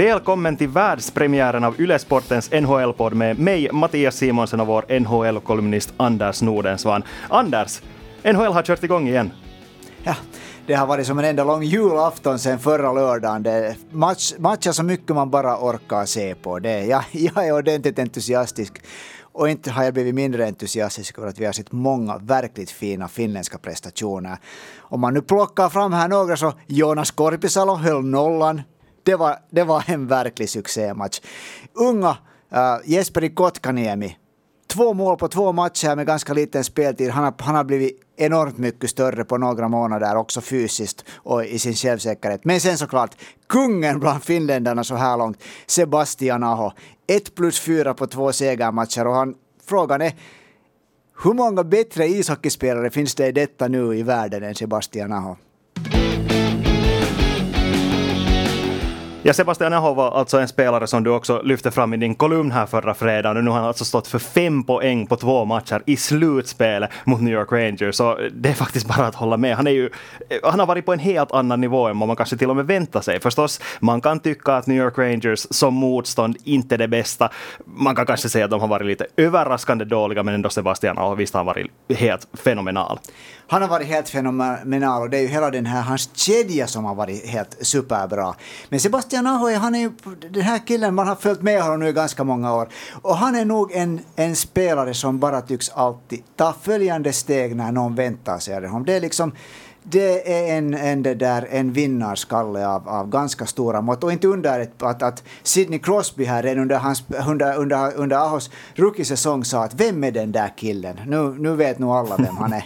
Välkommen till världspremiären av Ylesportens NHL-podd med mig, Mattias Simonsen och vår NHL-kolumnist Anders Nordensvan. Anders, NHL har kört igång igen. Ja, det har varit som en enda lång julafton sen förra lördagen. Det match, matchar så mycket man bara orkar se på. Det, jag, jag är ordentligt entusiastisk. Och inte har jag blivit mindre entusiastisk över att vi har sett många verkligt fina finländska prestationer. Om man nu plockar fram här några så Jonas Korpisalo höll nollan. Det var, det var en verklig succématch. Unga uh, Jesperi Kotkaniemi två mål på två matcher med ganska liten speltid. Han har, han har blivit enormt mycket större på några månader också fysiskt och i sin självsäkerhet. Men sen såklart, kungen bland finländarna så här långt, Sebastian Aho. Ett plus fyra på två segermatcher och han, frågan är hur många bättre ishockeyspelare finns det i detta nu i världen än Sebastian Aho? Ja, Sebastian Aho var alltså en spelare som du också lyfte fram i din kolumn här förra fredagen. Nu har han alltså stått för fem poäng på två matcher i slutspelet mot New York Rangers. Så det är faktiskt bara att hålla med. Han, är ju, eh, han har varit på en helt annan nivå än vad man kanske till och med väntar sig. Förstås, man kan tycka att New York Rangers som motstånd inte är det bästa. Man kan kanske säga att de har varit lite överraskande dåliga, men ändå Sebastian Aho, visst har han varit helt fenomenal. Han har varit helt fenomenal och det är ju hela den här, hans kedja som har varit helt superbra. Men Sebastian Aho, han är ju den här killen, man har följt med honom nu i ganska många år. Och han är nog en, en spelare som bara tycks alltid ta följande steg när någon väntar sig av honom. Det är liksom det är en, en, det där, en vinnarskalle av, av ganska stora mått. Och inte underligt att, att Sidney Crosby här redan under, hans, under, under, under Ahos rookie-säsong sa att vem är den där killen? Nu, nu vet nog alla vem han är.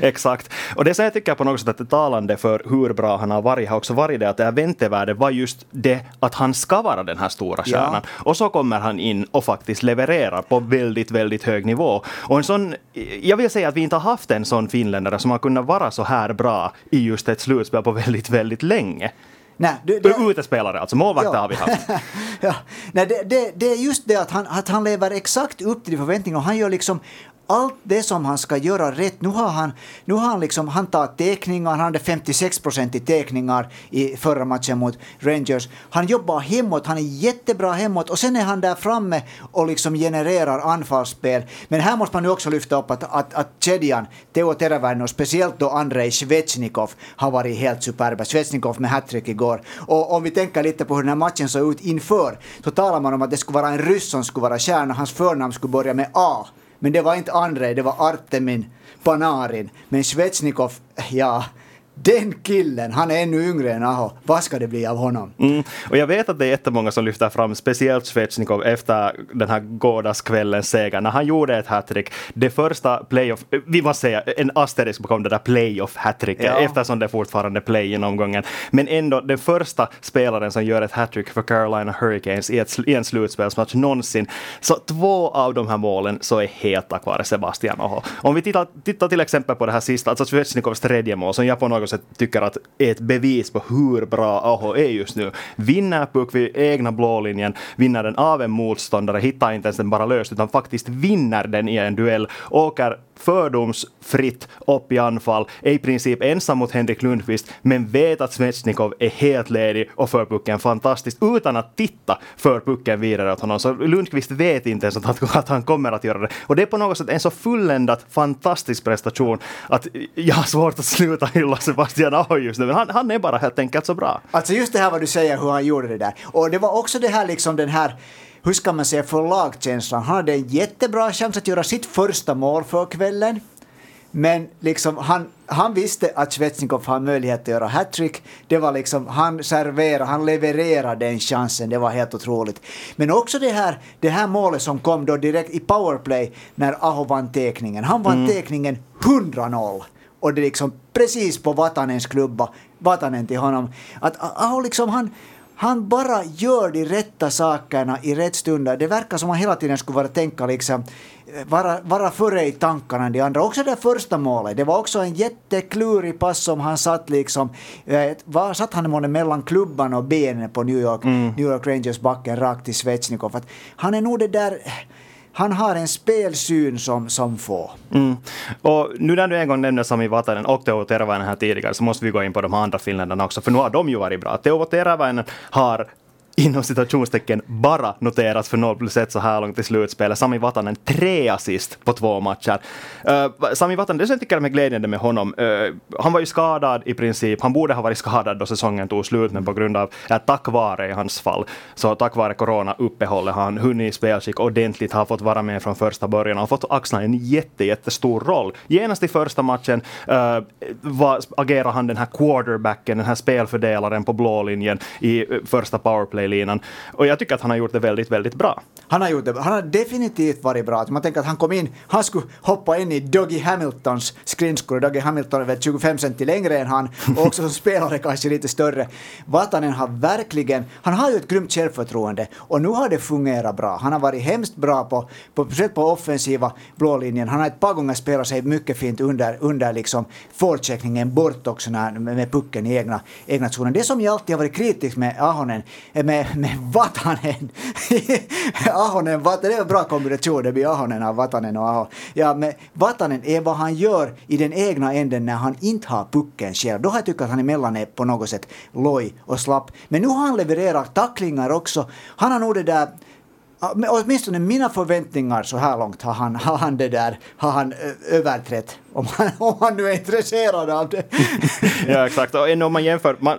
Exakt. Och det som jag tycker på något sätt att det talande för hur bra han har varit har också varit det att det här väntevärdet var just det att han ska vara den här stora stjärnan. Ja. Och så kommer han in och faktiskt levererar på väldigt, väldigt hög nivå. Och en sån, jag vill säga att vi inte har haft en sån finländare som har kunnat vara så här bra i just ett slutspel på väldigt, väldigt länge. Nej, du, det, Utespelare alltså, målvakter ja. har vi haft. ja. Nej, det, det, det, är just det att han, att han lever exakt upp till förväntningarna. Han gör liksom allt det som han ska göra rätt. Nu har han, nu har han liksom, han tar teckningar, han hade 56 procent i teckningar i förra matchen mot Rangers. Han jobbar hemåt, han är jättebra hemåt och sen är han där framme och liksom genererar anfallsspel. Men här måste man nu också lyfta upp att, att, att kedjan, Teo Teräväinen och speciellt då Andrei Svetjnikov har varit helt superba. Svetjnikov med hattrick igår. Och om vi tänker lite på hur den här matchen såg ut inför så talar man om att det skulle vara en ryss som skulle vara stjärna, hans förnamn skulle börja med A. Men det var inte Andrei, det var Artemin Panarin. Men Svetsnikov, ja, den killen, han är ännu yngre än Aho. Vad ska det bli av honom? Mm. Och jag vet att det är jättemånga som lyfter fram speciellt Svetsnikov efter den här gårdagskvällens seger när han gjorde ett hattrick. Det första playoff, vi måste säga en asterisk bakom det där playoff hattricket ja. eftersom det är fortfarande play i omgången. Men ändå den första spelaren som gör ett hattrick för Carolina Hurricanes i, ett, i en slutspelsmatch någonsin. Så två av de här målen så är helt tack vare Sebastian Aho. Om vi tittar, tittar till exempel på det här sista, alltså Svetsnikovs tredje mål som jag på något sätt tycker att är ett bevis på hur bra Aho är just nu. Vinner puck vid egna blålinjen, vinner den av en motståndare, hittar inte ens den bara löst utan faktiskt vinner den i en duell, åker fördomsfritt upp i anfall, är i princip ensam mot Henrik Lundqvist, men vet att Svetsnikov är helt ledig och för pucken fantastiskt utan att titta för pucken vidare åt honom. Så Lundqvist vet inte ens att han kommer att göra det. Och det är på något sätt en så fulländat fantastisk prestation att jag har svårt att sluta hylla Sebastian Aho just nu, han, han är bara helt enkelt så bra. Alltså just det här vad du säger hur han gjorde det där. Och det var också det här liksom den här hur ska man säga, för lagkänslan. Han hade en jättebra chans att göra sitt första mål för kvällen. Men liksom han, han visste att Svetsnikov har möjlighet att göra hattrick. Det var liksom, han serverade, han levererade den chansen. Det var helt otroligt. Men också det här, det här målet som kom då direkt i powerplay när Aho vann teckningen. Han vann mm. teckningen 100-0. Och det liksom precis på Vatanens klubba, Vatanen till honom. Att Aho liksom han han bara gör de rätta sakerna i rätt stunder. Det verkar som att han hela tiden skulle vara tänka liksom, vara, vara före i tankarna än de andra. Också det första målet, det var också en jätteklurig pass som han satt liksom, eh, var, satt han månne mellan klubban och benen på New York, mm. New York Rangers backen rakt till Svetsnikov. han är nog det där han har en spelsyn som, som få. Mm. Och nu när du en gång nämner Sami Vatanen och Teuvo Teravainen här tidigare så måste vi gå in på de andra finländarna också, för nu har de ju varit bra. Teuvo Teravainen har inom citationstecken bara noterats för 0 plus 1 så här långt i slutspelet. Sami Vatanen tre assist på två matcher. Uh, Sami Vatanen, det som jag tycker är glädjande med honom, uh, han var ju skadad i princip. Han borde ha varit skadad då säsongen tog slut, men på grund av, ja, tack vare i hans fall, så tack vare corona-uppehållet har han hunnit i spelskick ordentligt, har fått vara med från första början och har fått axla en jätte, jättestor roll. Genast i första matchen uh, var, agerar han den här quarterbacken, den här spelfördelaren på blå linjen i första powerplay i linan Och jag tycker att han har gjort det väldigt, väldigt bra. Han har gjort det. Han har definitivt varit bra. Man tänker att han kom in, han skulle hoppa in i Dougie Hamiltons skridskor. Dougie Hamilton är väl 25 centi längre än han och också som spelare kanske lite större. Vatanen har verkligen, han har ju ett grymt självförtroende och nu har det fungerat bra. Han har varit hemskt bra på, på, på offensiva blålinjen. Han har ett par gånger spelat sig mycket fint under, under liksom forecheckningen bort också när, med pucken i egna, egna zonen. Det som jag alltid har varit kritisk med Ahonen, med, med Vatanen. Ahonen, Vatanen, det är en bra kombination, det blir Ahonen av Vatanen och Aho. Ja, men Vatanen är vad han gör i den egna änden när han inte har pucken själv. Då har jag tyckt att han emellan är på något sätt loj och slapp. Men nu har han levererat tacklingar också. Han har nog det där åtminstone mina förväntningar så här långt har han, har han det där, har han överträtt om han, om han nu är intresserad av det. ja, exakt. Och om man jämför, man,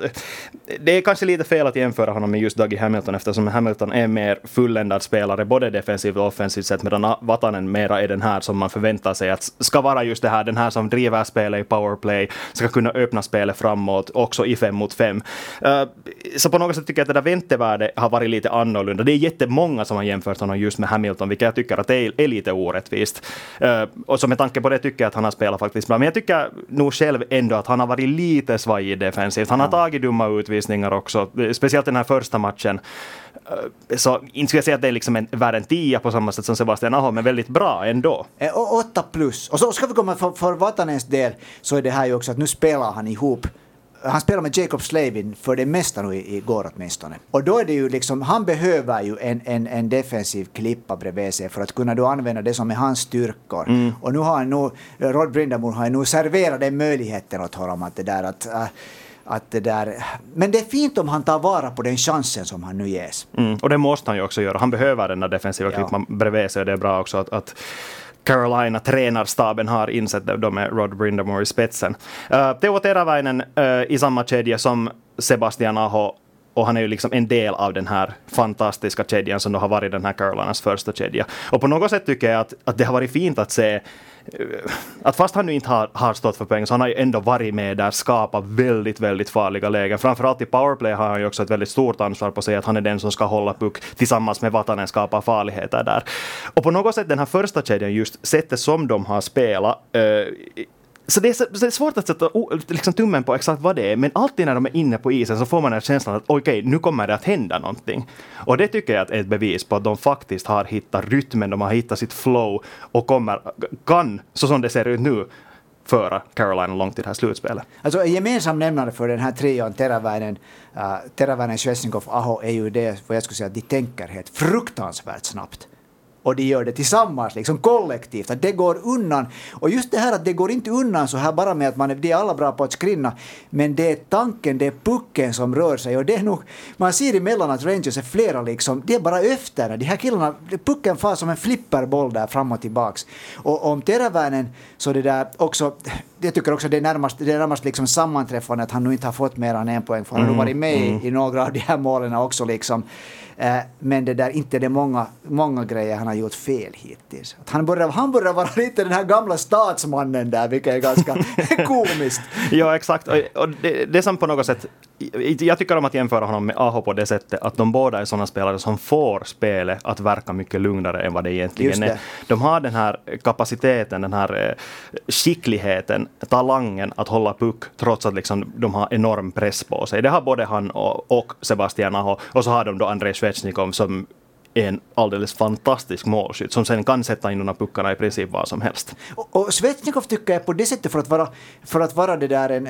det är kanske lite fel att jämföra honom med just Dougie Hamilton eftersom Hamilton är mer fulländad spelare både defensivt och offensivt sett medan Vatanen mera är den här som man förväntar sig att ska vara just det här, den här som driver spelet i powerplay, ska kunna öppna spelet framåt, också i fem mot fem. Uh, så på något sätt tycker jag att det där väntevärdet har varit lite annorlunda. Det är jättemånga som har jämfört honom just med Hamilton, vilket jag tycker att det är, är lite orättvist. Uh, och så med tanke på det tycker jag att han har spelat faktiskt bra. Men jag tycker nog själv ändå att han har varit lite svajig defensivt. Han har tagit dumma utvisningar också, speciellt den här första matchen. Eh, så inte skulle jag säga att det är liksom en, värd en tia på samma sätt som Sebastian Aho, men väldigt bra ändå. Eh, åtta plus. Och så ska vi komma för, för Vatanens del så är det här ju också att nu spelar han ihop han spelar med Jacob Slavin för det mesta nu igår åtminstone. Och då är det ju liksom, han behöver ju en, en, en defensiv klippa bredvid sig för att kunna då använda det som är hans styrkor. Mm. Och nu har han nog, Rod Brindamore har ju nu serverat den möjligheten åt honom att det där att äh, att det där, men det är fint om han tar vara på den chansen som han nu ges. Mm, och det måste han ju också göra. Han behöver den där defensiva ja. klippan bredvid sig och det är bra också att, att Carolina tränarstaben har insett det då med Rod Brindamore i spetsen. Eh, uh, Teo Teräväinen uh, i samma kedja som Sebastian Aho och han är ju liksom en del av den här fantastiska kedjan som då har varit den här Carolinas första kedja. Och på något sätt tycker jag att, att det har varit fint att se Eh, att fast han nu inte har, har stått för poäng så han har ju ändå varit med där, skapat väldigt, väldigt farliga lägen. Framförallt i powerplay har han ju också ett väldigt stort ansvar på sig att han är den som ska hålla puck tillsammans med Vatanen skapa farligheter där. Och på något sätt den här första kedjan, just sättet som de har spelat, äh, så det, är så, det är svårt att sätta liksom, tummen på exakt vad det är, men alltid när de är inne på isen så får man en känsla att okej, okay, nu kommer det att hända någonting. Och det tycker jag är ett bevis på att de faktiskt har hittat rytmen, de har hittat sitt flow och kommer, kan, så som det ser ut nu, föra Carolina långt i det här slutspelet. Alltså en gemensam nämnare för den här trion, Teravainen, uh, Teravainen, Svesnikov, Aho, är ju det, vad jag skulle säga, att de tänker helt fruktansvärt snabbt och de gör det tillsammans, liksom kollektivt, att det går undan. Och just det här att det går inte undan så här bara med att man är, de är alla bra på att skrinna, men det är tanken, det är pucken som rör sig och det är nog, man ser emellan att Rangers är flera liksom, det är bara efter, de här killarna, pucken far som en flipperboll där fram och tillbaks. Och om Teräväinen så det där också, jag tycker också det är närmast, det är närmast liksom sammanträffande att han nu inte har fått mer än en poäng, för han har mm, varit med mm. i några av de här målen också liksom. Eh, men det där, inte det många, många grejer han har gjort fel hittills. Att han, börjar, han börjar vara lite den här gamla statsmannen där, vilket är ganska komiskt. ja, exakt. Och det, det som på något sätt, jag tycker om att jämföra honom med Aho på det sättet att de båda är sådana spelare som får spelet att verka mycket lugnare än vad det egentligen det. är. De har den här kapaciteten, den här eh, skickligheten, talangen att hålla puck trots att liksom de har enorm press på sig. Det har både han och, och Sebastian Aho. Och så har de då Andrei Svetjnikov som en alldeles fantastisk målskytt som sen kan sätta in de här puckarna i princip vad som helst. Och, och Svetnikov tycker jag på det sättet för att vara, för att vara det där en,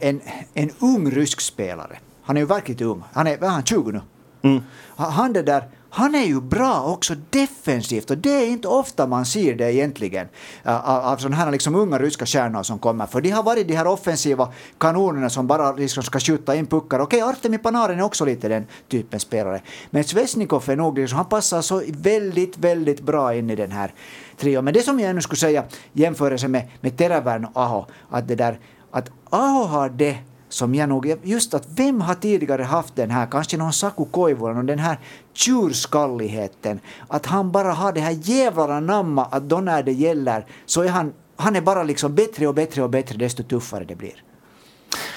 en, en ung rysk spelare. Han är ju verkligen ung. Han är, är han 20 nu? Mm. Han, det där, han är ju bra också defensivt och det är inte ofta man ser det egentligen av, av sådana här liksom unga ryska stjärnor som kommer. För de har varit de här offensiva kanonerna som bara liksom ska skjuta in puckar. Okej, okay, Artemi Panarin är också lite den typen spelare. Men Svesnikov är nog liksom, han passar så väldigt, väldigt bra in i den här trion. Men det som jag ännu skulle säga jämförelse med, med Terävärn och Aho, att det där att Aho har det som jag nog, just att vem har tidigare haft den här, kanske någon Saku Koivunen, den här tjurskalligheten, att han bara har det här jävla namma att då när det gäller så är han, han är bara liksom bättre och bättre och bättre desto tuffare det blir.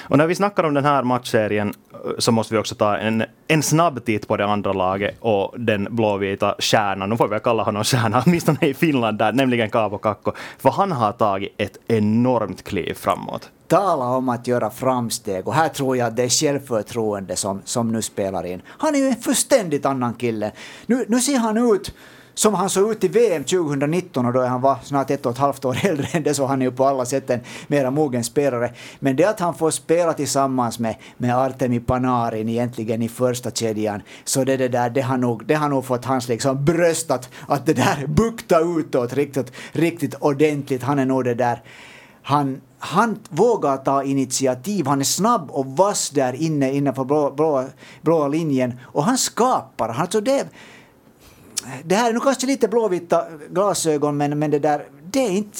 Och när vi snackar om den här matchserien så måste vi också ta en, en snabb titt på det andra laget och den blåvita stjärnan, nu får vi kalla honom stjärna, åtminstone i Finland där, nämligen Kaavo Kakko. För han har tagit ett enormt kliv framåt. Tala om att göra framsteg och här tror jag att det är självförtroende som, som nu spelar in. Han är ju en fullständigt annan kille. Nu, nu ser han ut som han såg ut i VM 2019 och då han var snart ett och ett halvt år äldre än det så han är ju på alla sätt en mera mogen spelare. Men det att han får spela tillsammans med, med Artemi Panarin egentligen i första kedjan så det, det där, det har nog, det har nog fått hans liksom bröst att, att det där bukta utåt riktigt, riktigt ordentligt. Han är nog det där han, han vågar ta initiativ, han är snabb och vass där inne innanför blå, blå, blå linjen och han skapar. Alltså det, det här är nu kanske lite blåvita glasögon men, men det där, det är inte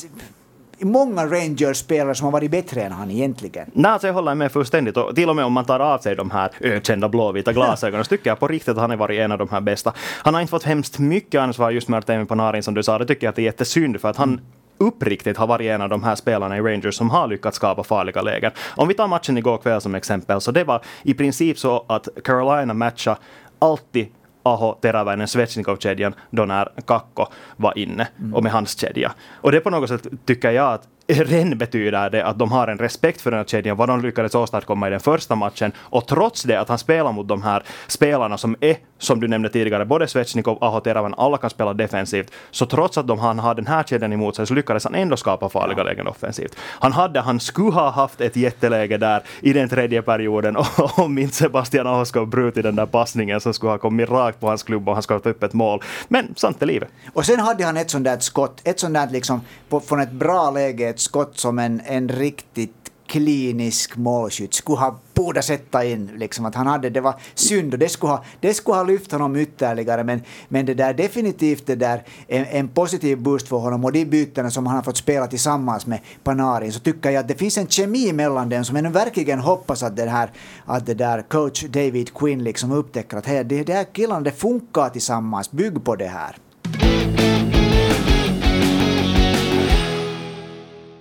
många Rangers-spelare som har varit bättre än han egentligen. Nej, alltså jag håller med fullständigt. Och till och med om man tar av sig de här ökända blåvita glasögonen så tycker jag på riktigt att han har varit en av de här bästa. Han har inte fått hemskt mycket ansvar just med Artemi Panarin som du sa. Det tycker jag att det är jättesynd för att han uppriktigt har varit en av de här spelarna i Rangers som har lyckats skapa farliga lägen. Om vi tar matchen igår kväll som exempel, så det var i princip så att Carolina matchade alltid Aho, Teräväinen, Svetjnikov-kedjan då när Kakko var inne och med hans kedja. Och det på något sätt tycker jag att ren betyder det att de har en respekt för den här kedjan, vad de lyckades åstadkomma i den första matchen. Och trots det att han spelar mot de här spelarna som är, som du nämnde tidigare, både Svetsnikov, Aho, Teravan, alla kan spela defensivt. Så trots att de, han har den här kedjan emot sig så lyckades han ändå skapa farliga lägen offensivt. Han hade, han skulle ha haft ett jätteläge där i den tredje perioden om inte Sebastian Aho skulle ha brutit den där passningen som skulle ha kommit rakt på hans klubb och han skulle ha upp ett mål. Men sant är livet. Och sen hade han ett sånt där skott, ett sånt där liksom på, från ett bra läge, ett skott som en, en riktigt klinisk målskytt skulle ha borde sätta in. Liksom, att han hade, det var synd och det skulle ha, det skulle ha lyft honom ytterligare. Men, men det där definitivt det där, en, en positiv boost för honom och de bytena som han har fått spela tillsammans med Panarin så tycker jag att det finns en kemi mellan dem som jag verkligen hoppas att, det här, att det där coach David Quinn liksom upptäcker att hey, det, det här killarna det funkar tillsammans, bygg på det här.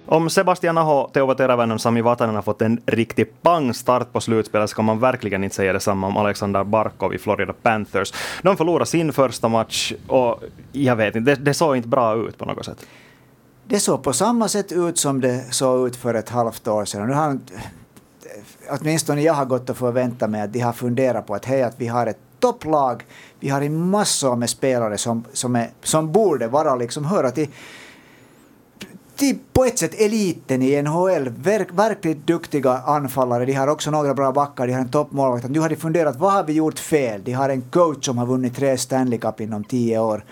Om Sebastian Aho, Teuvo Teräväinen och Sami Vatanen har fått en riktig pangstart på slutspelet så kan man verkligen inte säga detsamma om Alexander Barkov i Florida Panthers. De förlorade sin första match och jag vet inte, det, det såg inte bra ut på något sätt. Det såg på samma sätt ut som det såg ut för ett halvt år sedan. Nu har, åtminstone jag har gått och förväntat mig att de har funderat på att hej, att vi har ett topplag, vi har en massor med spelare som, som, är, som borde vara liksom höra till till på ett sätt eliten i NHL. Verk, verkligt duktiga anfallare. De har också några bra backar, de har en toppmålvakt. Nu har de funderat, vad har vi gjort fel? De har en coach som har vunnit tre Stanley Cup inom tio år.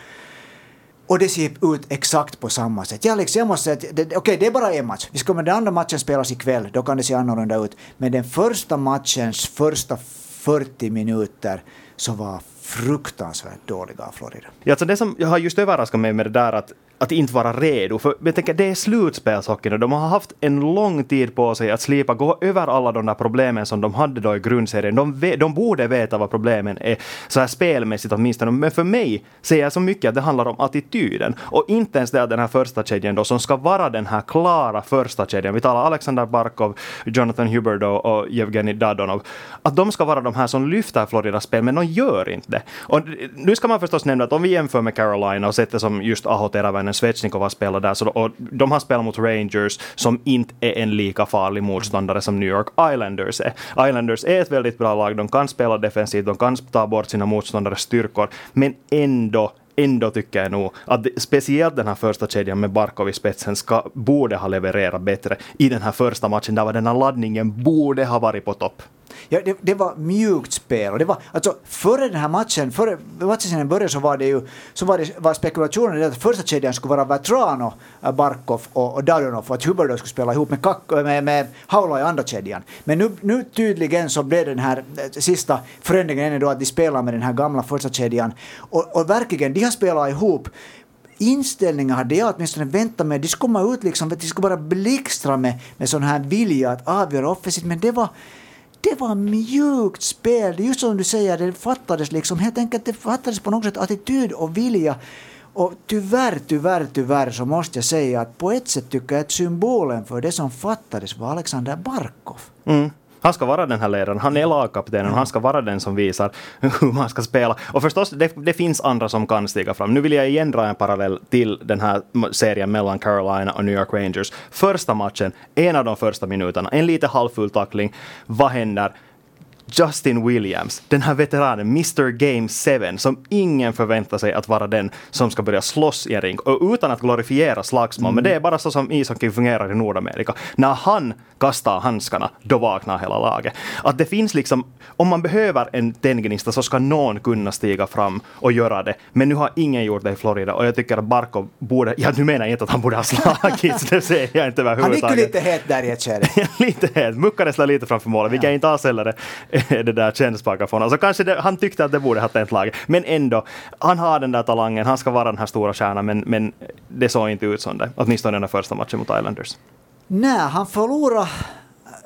Och det ser ut exakt på samma sätt. Jag, liksom, jag måste säga att okej, okay, det är bara en match. Vi ska den andra matchen spelas ikväll, då kan det se annorlunda ut. Men den första matchens första 40 minuter så var fruktansvärt dåliga av Florida. Ja, alltså det som jag har just överraskat mig med det där att att inte vara redo. För jag tänker, det är slutspelshockeyn och de har haft en lång tid på sig att slipa, gå över alla de där problemen som de hade då i grundserien. De, de borde veta vad problemen är, så här spelmässigt åtminstone. Men för mig ser jag så mycket att det handlar om attityden. Och inte ens det att den här första kedjan då, som ska vara den här klara första kedjan. Vi talar Alexander Barkov, Jonathan Huberdo och Evgeni Dadonov. Att de ska vara de här som lyfter Floridas spel, men de gör inte det. Och nu ska man förstås nämna att om vi jämför med Carolina och sätter som just Aho Teraväinen Pekkanen, Svetsnikov har spelat där, så, och de har spelat mot Rangers som inte är en lika farlig motståndare som New York Islanders är. Islanders är ett väldigt bra lag, de kan spela defensivt, de kan ta bort sina motståndares styrkor, men ändå ändå tycker jag nog att det, speciellt den här första kedjan med Barkov i spetsen ska, borde ha levererat bättre i den här första matchen, där var den här laddningen borde ha varit på topp. Ja, det, det, var mjukt spel. Och det var, alltså, före den här matchen, före matchen började så var det ju så var, det, var spekulationen att första kedjan skulle vara Vatrano, äh, Barkov och, och Dadonov och att Huber skulle spela ihop med, Kak, äh, med, med Haula i andra kedjan. Men nu, nu tydligen så blev den här äh, sista förändringen ändå att de spelar med den här gamla första kedjan. Och, och verkligen, de har spelat ihop inställningar hade jag åtminstone väntat mig. De skulle komma ut liksom, de skulle bara blixtra med, med sån här vilja att avgöra offensivt, men det var det var mjukt spel. Just som du säger, det fattades liksom helt enkelt, det fattades på något sätt attityd och vilja. Och tyvärr, tyvärr, tyvärr så måste jag säga att på ett sätt tycker jag att symbolen för det som fattades var Alexander Barkov. Mm. Han ska vara den här ledaren, han är lagkaptenen och han ska vara den som visar hur man ska spela. Och förstås, det, det, finns andra som kan stiga fram. Nu vill jag igen dra en parallell till den här serien mellan Carolina och New York Rangers. Första matchen, en av de första minuterna, en lite halvfull tackling. Vad händer? Justin Williams, den här veteranen, Mr Game 7, som ingen förväntar sig att vara den som ska börja slåss i en ring. Och utan att glorifiera slagsmål, mm. men det är bara så som ishockey fungerar i Nordamerika. När han kastar handskarna, då vaknar hela laget. Att det finns liksom, om man behöver en tengnista så ska någon kunna stiga fram och göra det. Men nu har ingen gjort det i Florida och jag tycker att Barkov borde, ja nu menar jag inte att han borde ha slagits, det säger jag inte överhuvudtaget. Han gick ju lite het där i ett skede. lite het, muckades lite framför målet, vilket ja. inte alls heller det där känns bakifrån. Alltså kanske det, han tyckte att det borde ha tänt laget, men ändå, han har den där talangen, han ska vara den här stora stjärnan, men, men det såg inte ut som det, åtminstone den första matchen mot Islanders. Nej, han förlorade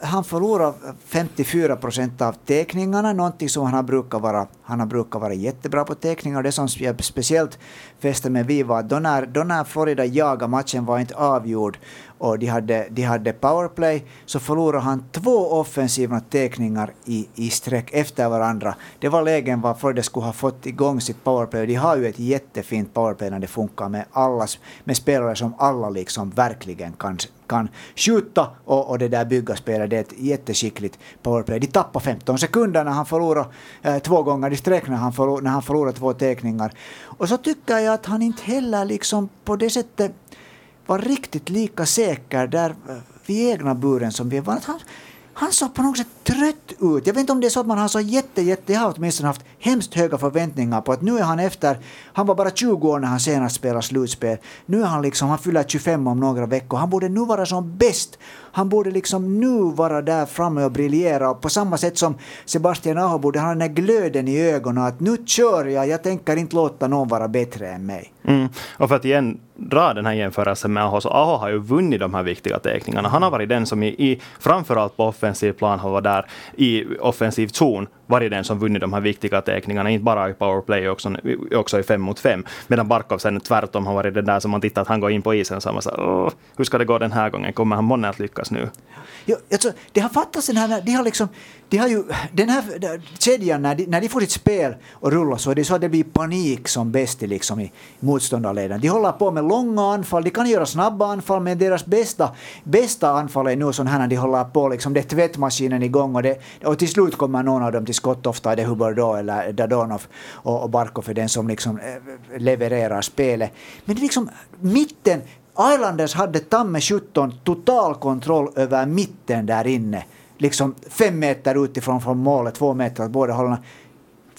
han förlorar 54 procent av teckningarna, någonting som han brukar vara, han brukar vara jättebra på teckningar. Det som jag speciellt fäste mig vid var att då när, då när Florida jagade matchen var inte avgjord och de hade, de hade powerplay så förlorade han två offensiva teckningar i, i sträck efter varandra. Det var lägen var Florida skulle ha fått igång sitt powerplay. De har ju ett jättefint powerplay när det funkar med, alla, med spelare som alla liksom verkligen kan kan skjuta och, och det där bygga spelet. Det är ett jätteskickligt powerplay. De tappar 15 sekunder när han förlorar eh, två gånger i sträck när han, förlor, när han förlorar två teckningar. Och så tycker jag att han inte heller liksom på det sättet var riktigt lika säker där eh, vid egna buren som vi var. Han, han såg på något sätt trött ut. Jag vet inte om det är så att man har så jätte, jätte, jag har åtminstone haft hemskt höga förväntningar på att nu är han efter, han var bara 20 år när han senast spelade slutspel. Nu är han liksom, han fyller 25 om några veckor. Han borde nu vara som bäst. Han borde liksom nu vara där framme och briljera. Och på samma sätt som Sebastian Aho borde ha den här glöden i ögonen att nu kör jag, jag tänker inte låta någon vara bättre än mig. Mm. Och för att igen dra den här jämförelsen med Aho, så Aho har ju vunnit de här viktiga teckningarna. Han har varit den som i, i framförallt på offensiv plan har varit där i offensiv zon varit den som vunnit de här viktiga teckningarna, inte bara i powerplay, också, också i fem mot fem. Medan Barkov sen tvärtom har varit den där som man tittar att han går in på isen så man så hur ska det gå den här gången? Kommer han månne att lyckas nu? Ja, alltså, det har fattats den här, de har liksom, de har ju, den här kedjan, när de, när de får sitt spel att rulla så är det så att det blir panik som bäst i, liksom, i motståndarleden. De håller på med långa anfall, de kan göra snabba anfall, men deras bästa, bästa anfall är nu sådana här när de håller på, liksom, det är tvättmaskinen igång och, det, och till slut kommer någon av dem till skott. Ofta är det Huberdo eller Dadonov och, och Barkov är den som liksom eh, levererar spelet. Men det är liksom mitten, Islanders hade tamme 17 total kontroll över mitten där inne. Liksom fem meter utifrån från målet, två meter åt båda hållen.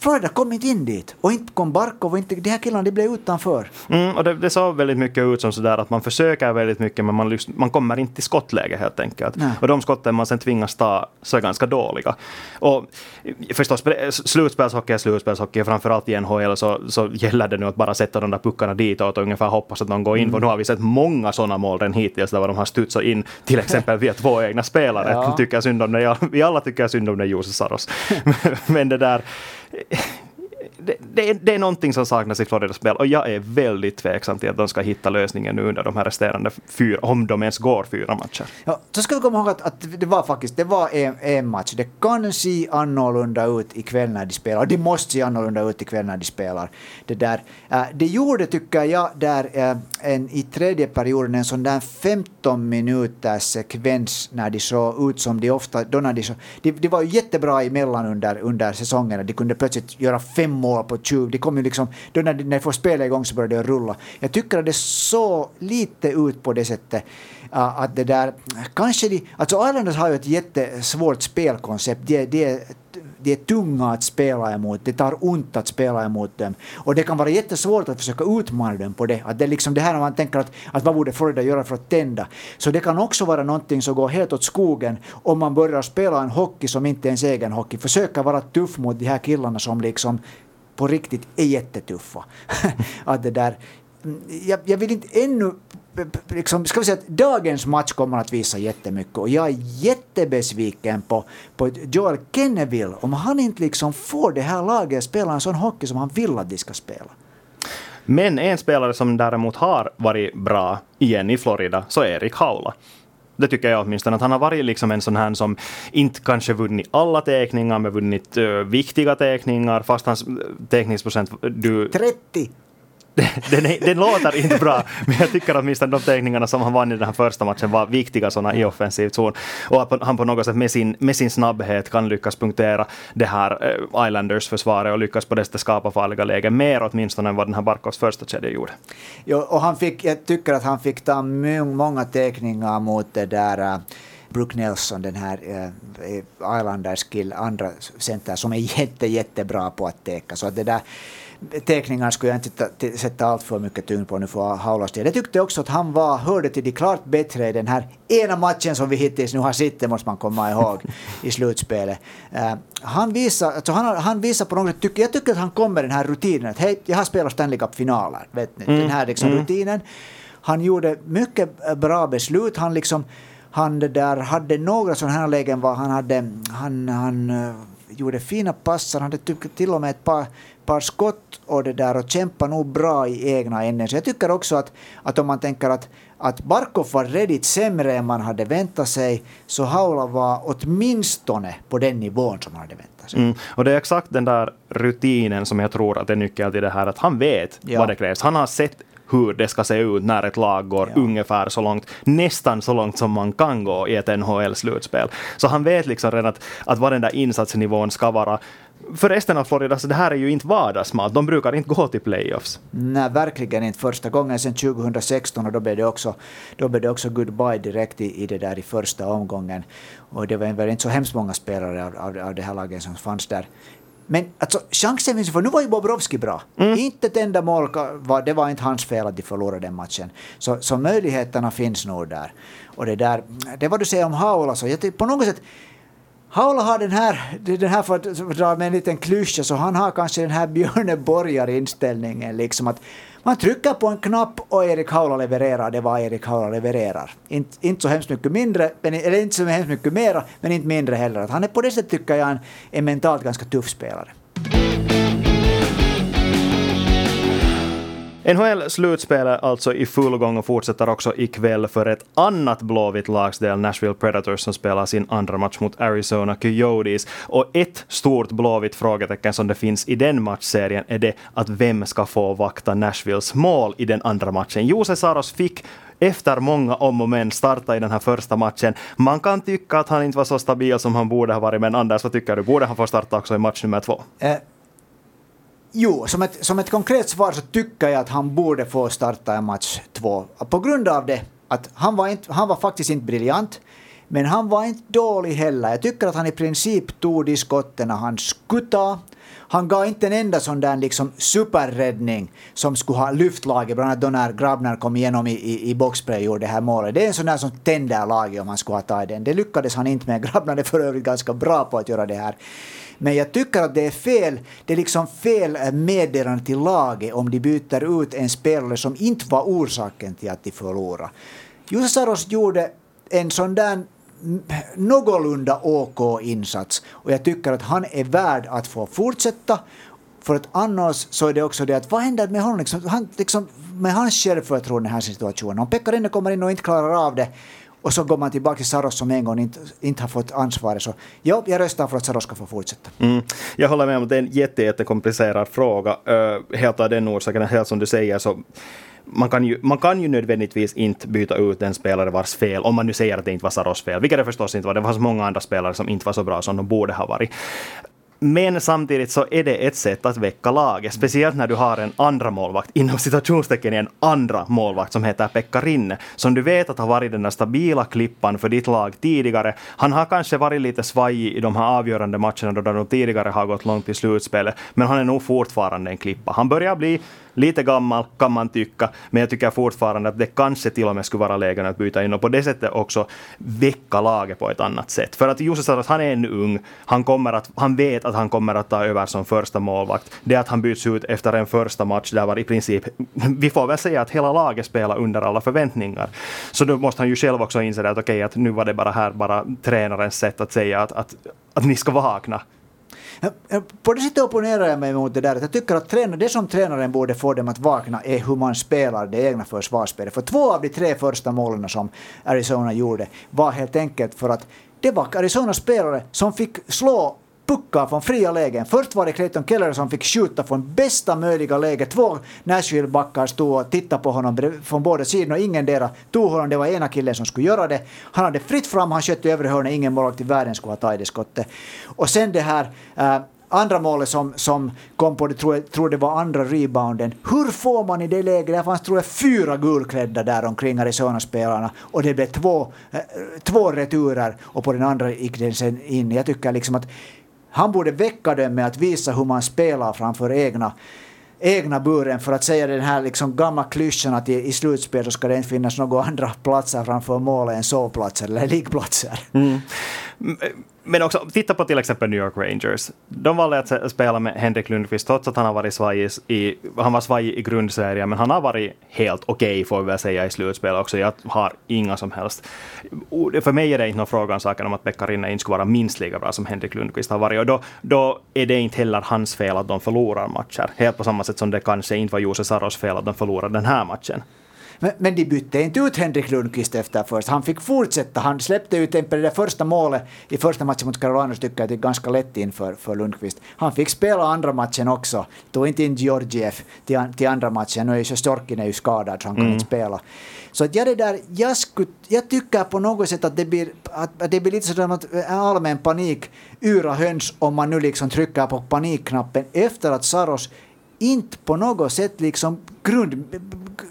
Florida kom inte in dit. Och inte kom Barkov och inte, de här killarna de blev utanför. Mm, och det, det såg väldigt mycket ut som sådär att man försöker väldigt mycket men man, man kommer inte till skottläge helt enkelt. Nej. Och de skotten man sen tvingas ta så är ganska dåliga. Och förstås, slutspelshockey är slutspelshockey. Framförallt i NHL så, så gäller det nu att bara sätta de där puckarna ditåt och ungefär hoppas att de går in. Mm. För nu har vi sett många sådana mål redan hittills där de har studsat in till exempel via två egna spelare. ja. tycker synd om det. Vi alla tycker synd om det, Jose Saros. men det där えっ? Det, det, det, är någonting som saknas i Floridas spel och jag är väldigt tveksam till att de ska hitta lösningen nu under de här resterande fyra, om de ens går fyra matcher. Ja, så ska vi komma ihåg att, att det var faktiskt det var en, en, match. Det kan se annorlunda ut ikväll när de spelar och det måste se annorlunda ut ikväll när de spelar. Det, där, äh, det gjorde, tycker jag, där äh, en, i tredje perioden en sån där 15 minuters sekvens när de såg ut som de ofta, då när de, så, de, de var ju jättebra emellan under, under säsongen. De kunde plötsligt göra fem mål mål på 20. Det kom ju liksom, då när, när de får spela igång så börjar det rulla. Jag tycker att det såg lite ut på det sättet uh, att det där, kanske de, alltså Islanders har ju ett jättesvårt spelkoncept. Det, det, de är tunga att spela emot, det tar ont att spela emot dem. Och det kan vara jättesvårt att försöka utmana dem på det. Att det är liksom det här när man tänker att, att vad borde Florida göra för att tända. Så det kan också vara någonting som går helt åt skogen om man börjar spela en hockey som inte är ens egen hockey. Försöka vara tuff mot de här killarna som liksom på riktigt är jättetuffa. att det där, mm, jag, jag vill inte ännu liksom, ska vi säga att dagens match kommer att visa jättemycket och jag är jättebesviken på, på Joel Kenneville om han inte liksom får det här laget att spela en sån hockey som han vill att de ska spela. Men en spelare som däremot har varit bra igen i Florida så är Erik Haula. Det tycker jag åtminstone. Att han har varit liksom en sån här som inte kanske vunnit alla teckningar, men vunnit uh, viktiga teckningar, fast hans eh, teckningsprocent... Du, 30! Den, är, den låter inte bra, men jag tycker åtminstone de teckningarna som han vann i den här första matchen var viktiga sådana i offensiv zon. Och att han på något sätt med sin, med sin snabbhet kan lyckas punktera det här eh, Islanders försvaret och lyckas på det sättet skapa farliga lägen mer åtminstone än vad den här Barkovs första kedja gjorde. Jo, och han fick, jag tycker att han fick ta många teckningar mot det där eh, Brooke Nelson, den här uh, Islanders kill, andra center som är jätte, jättebra på att täcka. Så att det där teckningar skulle jag inte sätta allt för mycket tyngd på nu för Haulas del. Jag tyckte också att han var, hörde till de klart bättre i den här ena matchen som vi hittills nu har sett, det måste man komma ihåg, i slutspelet. Uh, han visar, alltså han, han visar på något sätt, jag tycker att han kommer den här rutinen att hej, jag har spelat Stanley Cup-finaler, vet ni, mm. den här liksom mm. rutinen. Han gjorde mycket bra beslut, han liksom han det där hade några sådana här lägen var han hade, han, han uh, gjorde fina passar, han hade till och med ett par par skott och det där och kämpar nog bra i egna änden. Så jag tycker också att, att om man tänker att, att Barkov var redigt sämre än man hade väntat sig, så Haula var åtminstone på den nivån som man hade väntat sig. Mm. Och det är exakt den där rutinen som jag tror att är nyckeln till det här, att han vet ja. vad det krävs. Han har sett hur det ska se ut när ett lag går ja. ungefär så långt, nästan så långt som man kan gå i ett NHL-slutspel. Så han vet liksom redan att, att vad den där insatsnivån ska vara för resten av Florida, så det här är ju inte vardagsmat. De brukar inte gå till playoffs. Nej, verkligen inte. Första gången sedan 2016 och då blev det också, då blev det också goodbye direkt i, i det där i första omgången. Och det var väl inte så hemskt många spelare av, av, av det här laget som fanns där. Men alltså, chansen finns för nu var ju Bobrovski bra. Mm. Inte ett enda mål, det var inte hans fel att de förlorade den matchen. Så, så möjligheterna finns nog där. Och det där, det vad du säger om Haula, så jag, på något sätt Haula har den här, den här för att dra med en liten klyscha, så han har kanske den här Björne inställningen liksom att man trycker på en knapp och Erik Haula levererar det vad Erik Haula levererar. Inte, inte så hemskt mycket mindre, eller inte så hemskt mycket mera, men inte mindre heller. Att han är på det sättet tycker jag en, en mentalt ganska tuff spelare. NHL-slutspel är alltså i full gång och fortsätter också ikväll för ett annat blåvitt lagsdel, Nashville Predators, som spelar sin andra match mot Arizona Coyotes. Och ett stort blåvitt frågetecken som det finns i den matchserien är det att vem ska få vakta Nashvilles mål i den andra matchen. Jose Saros fick efter många om och men starta i den här första matchen. Man kan tycka att han inte var så stabil som han borde ha varit, men Anders, vad tycker du? Borde han få starta också i match nummer två? Eh, Jo, som ett, som ett konkret svar så tycker jag att han borde få starta en match två. På grund av det att han var, inte, han var faktiskt inte briljant, men han var inte dålig heller. Jag tycker att han i princip tog de skotten han skulle ta. Han gav inte en enda sån där liksom superräddning som skulle ha lyft laget, bland annat då när Grabner kom igenom i, i, i boxplay och gjorde det här målet. Det är en sån där som tänder laget om han skulle ha tagit den. Det lyckades han inte med. Grabner är för övrigt ganska bra på att göra det här. Men jag tycker att det är fel, det är liksom fel eh, meddelande till laget om de byter ut en spelare som inte var orsaken till att de förlorade. Jusaros gjorde en sån där någorlunda OK insats och jag tycker att han är värd att få fortsätta. För att annars så är det också det att vad händer med honom liksom, han, liksom, med hans självförtroende i den här situationen? Om Pekkarinen kommer in och inte klarar av det och så går man tillbaka till Saros som en gång inte, inte har fått ansvaret. Så ja, jag röstar för att Saros ska få fortsätta. Mm. Jag håller med om att det är en jätte, jättekomplicerad fråga. Uh, helt av den orsaken, helt som du säger, så man kan, ju, man kan ju nödvändigtvis inte byta ut en spelare vars fel, om man nu säger att det inte var Saros fel, vilket det förstås inte var. Det var så många andra spelare som inte var så bra som de borde ha varit. Men samtidigt så är det ett sätt att väcka laget, speciellt när du har en andra målvakt, inom citationstecken en andra målvakt som heter Pekka Rinne, som du vet att har varit den där stabila klippan för ditt lag tidigare. Han har kanske varit lite svajig i de här avgörande matcherna då de tidigare har gått långt i slutspelet, men han är nog fortfarande en klippa. Han börjar bli lite gammal kan man tycka, men jag tycker fortfarande att det kanske till och med skulle vara läge att byta in och på det sättet också väcka laget på ett annat sätt. För att Jussi Saros, han är ännu ung, han, kommer att, han vet att han kommer att ta över som första målvakt. Det att han byts ut efter en första match, där var i princip, vi får väl säga att hela laget spelar under alla förväntningar. Så då måste han ju själv också inse att okej, okay, att nu var det bara här bara tränarens sätt att säga att, att, att ni ska vakna. På det sättet opponerar jag mig mot det där. jag tycker att träna, det som tränaren borde få dem att vakna är hur man spelar det egna försvarsspelet. För två av de tre första målen som Arizona gjorde var helt enkelt för att det var Arizonas spelare som fick slå puckar från fria lägen. Först var det Clayton Keller som fick skjuta från bästa möjliga läge. Två Nashville-backar stod och tittade på honom från båda sidorna och ingen dera tog honom. Det var ena killen som skulle göra det. Han hade fritt fram, han sköt i övre hörnet. Ingen målvakt i världen skulle ha tagit det skottet. Och sen det här äh, andra målet som, som kom på, det tror jag tror det var andra rebounden. Hur får man i det läget, det fanns tror jag fyra gulklädda där omkring Arizona-spelarna och det blev två, eh, två returer och på den andra gick den sen in. Jag tycker liksom att han borde väcka dem med att visa hur man spelar framför egna egna buren för att säga den här liksom gamla klyschan att i, i slutspel så ska det inte finnas några andra platser framför målet än sovplatser eller liggplatser. Mm. Men också, titta på till exempel New York Rangers. De valde att spela med Henrik Lundqvist trots att han har varit svajig i, han var svajig i grundserien, men han har varit helt okej okay, får vi väl säga i slutspel också. Jag har inga som helst... För mig är det inte någon fråga om saken om att Pekka Rinne inte skulle vara minst lika bra som Henrik Lundqvist har varit. Och då, då är det inte heller hans fel att de förlorar matcher. Helt på samma sätt som det kanske inte var Jose Saros fel att de förlorade den här matchen. Men, men de bytte inte ut Henrik Lundqvist efter först. Han fick fortsätta. Han släppte ut en på det första målet i första matchen mot Carolina tycker jag det är ganska lätt in för, för Lundqvist. Han fick spela andra matchen också. Tog inte in Georgiev till, till andra matchen. Nu är ju Sjostorkin ju skadad så han kan mm. inte spela. Så att jag, det där, jag, skulle, jag tycker på något sätt att det blir, att, det blir lite sådär allmän panik, yra höns om man nu liksom trycker på panikknappen efter att Saros inte på något sätt liksom grund,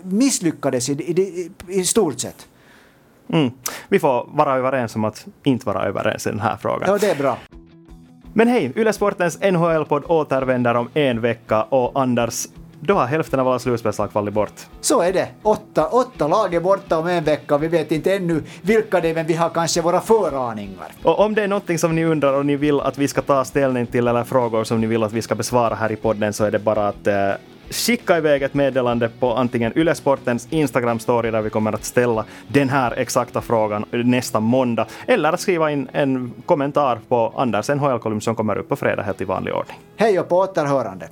misslyckades i, i, i stort sett. Mm. Vi får vara överens om att inte vara överens i den här frågan. Ja, det är bra. Men hej, Yle Sportens NHL-podd återvänder om en vecka och Anders, då har hälften av alla slutspelslag fallit bort. Så är det. Åtta, åtta lag är borta om en vecka och vi vet inte ännu vilka det är, men vi har kanske våra föraningar. Och om det är någonting som ni undrar och ni vill att vi ska ta ställning till eller frågor som ni vill att vi ska besvara här i podden så är det bara att eh, skicka iväg ett meddelande på antingen Ylesportens Instagram-story där vi kommer att ställa den här exakta frågan nästa måndag, eller skriva in en kommentar på Anders NHL-kolumn som kommer upp på fredag helt i vanlig ordning. Hej och på återhörande!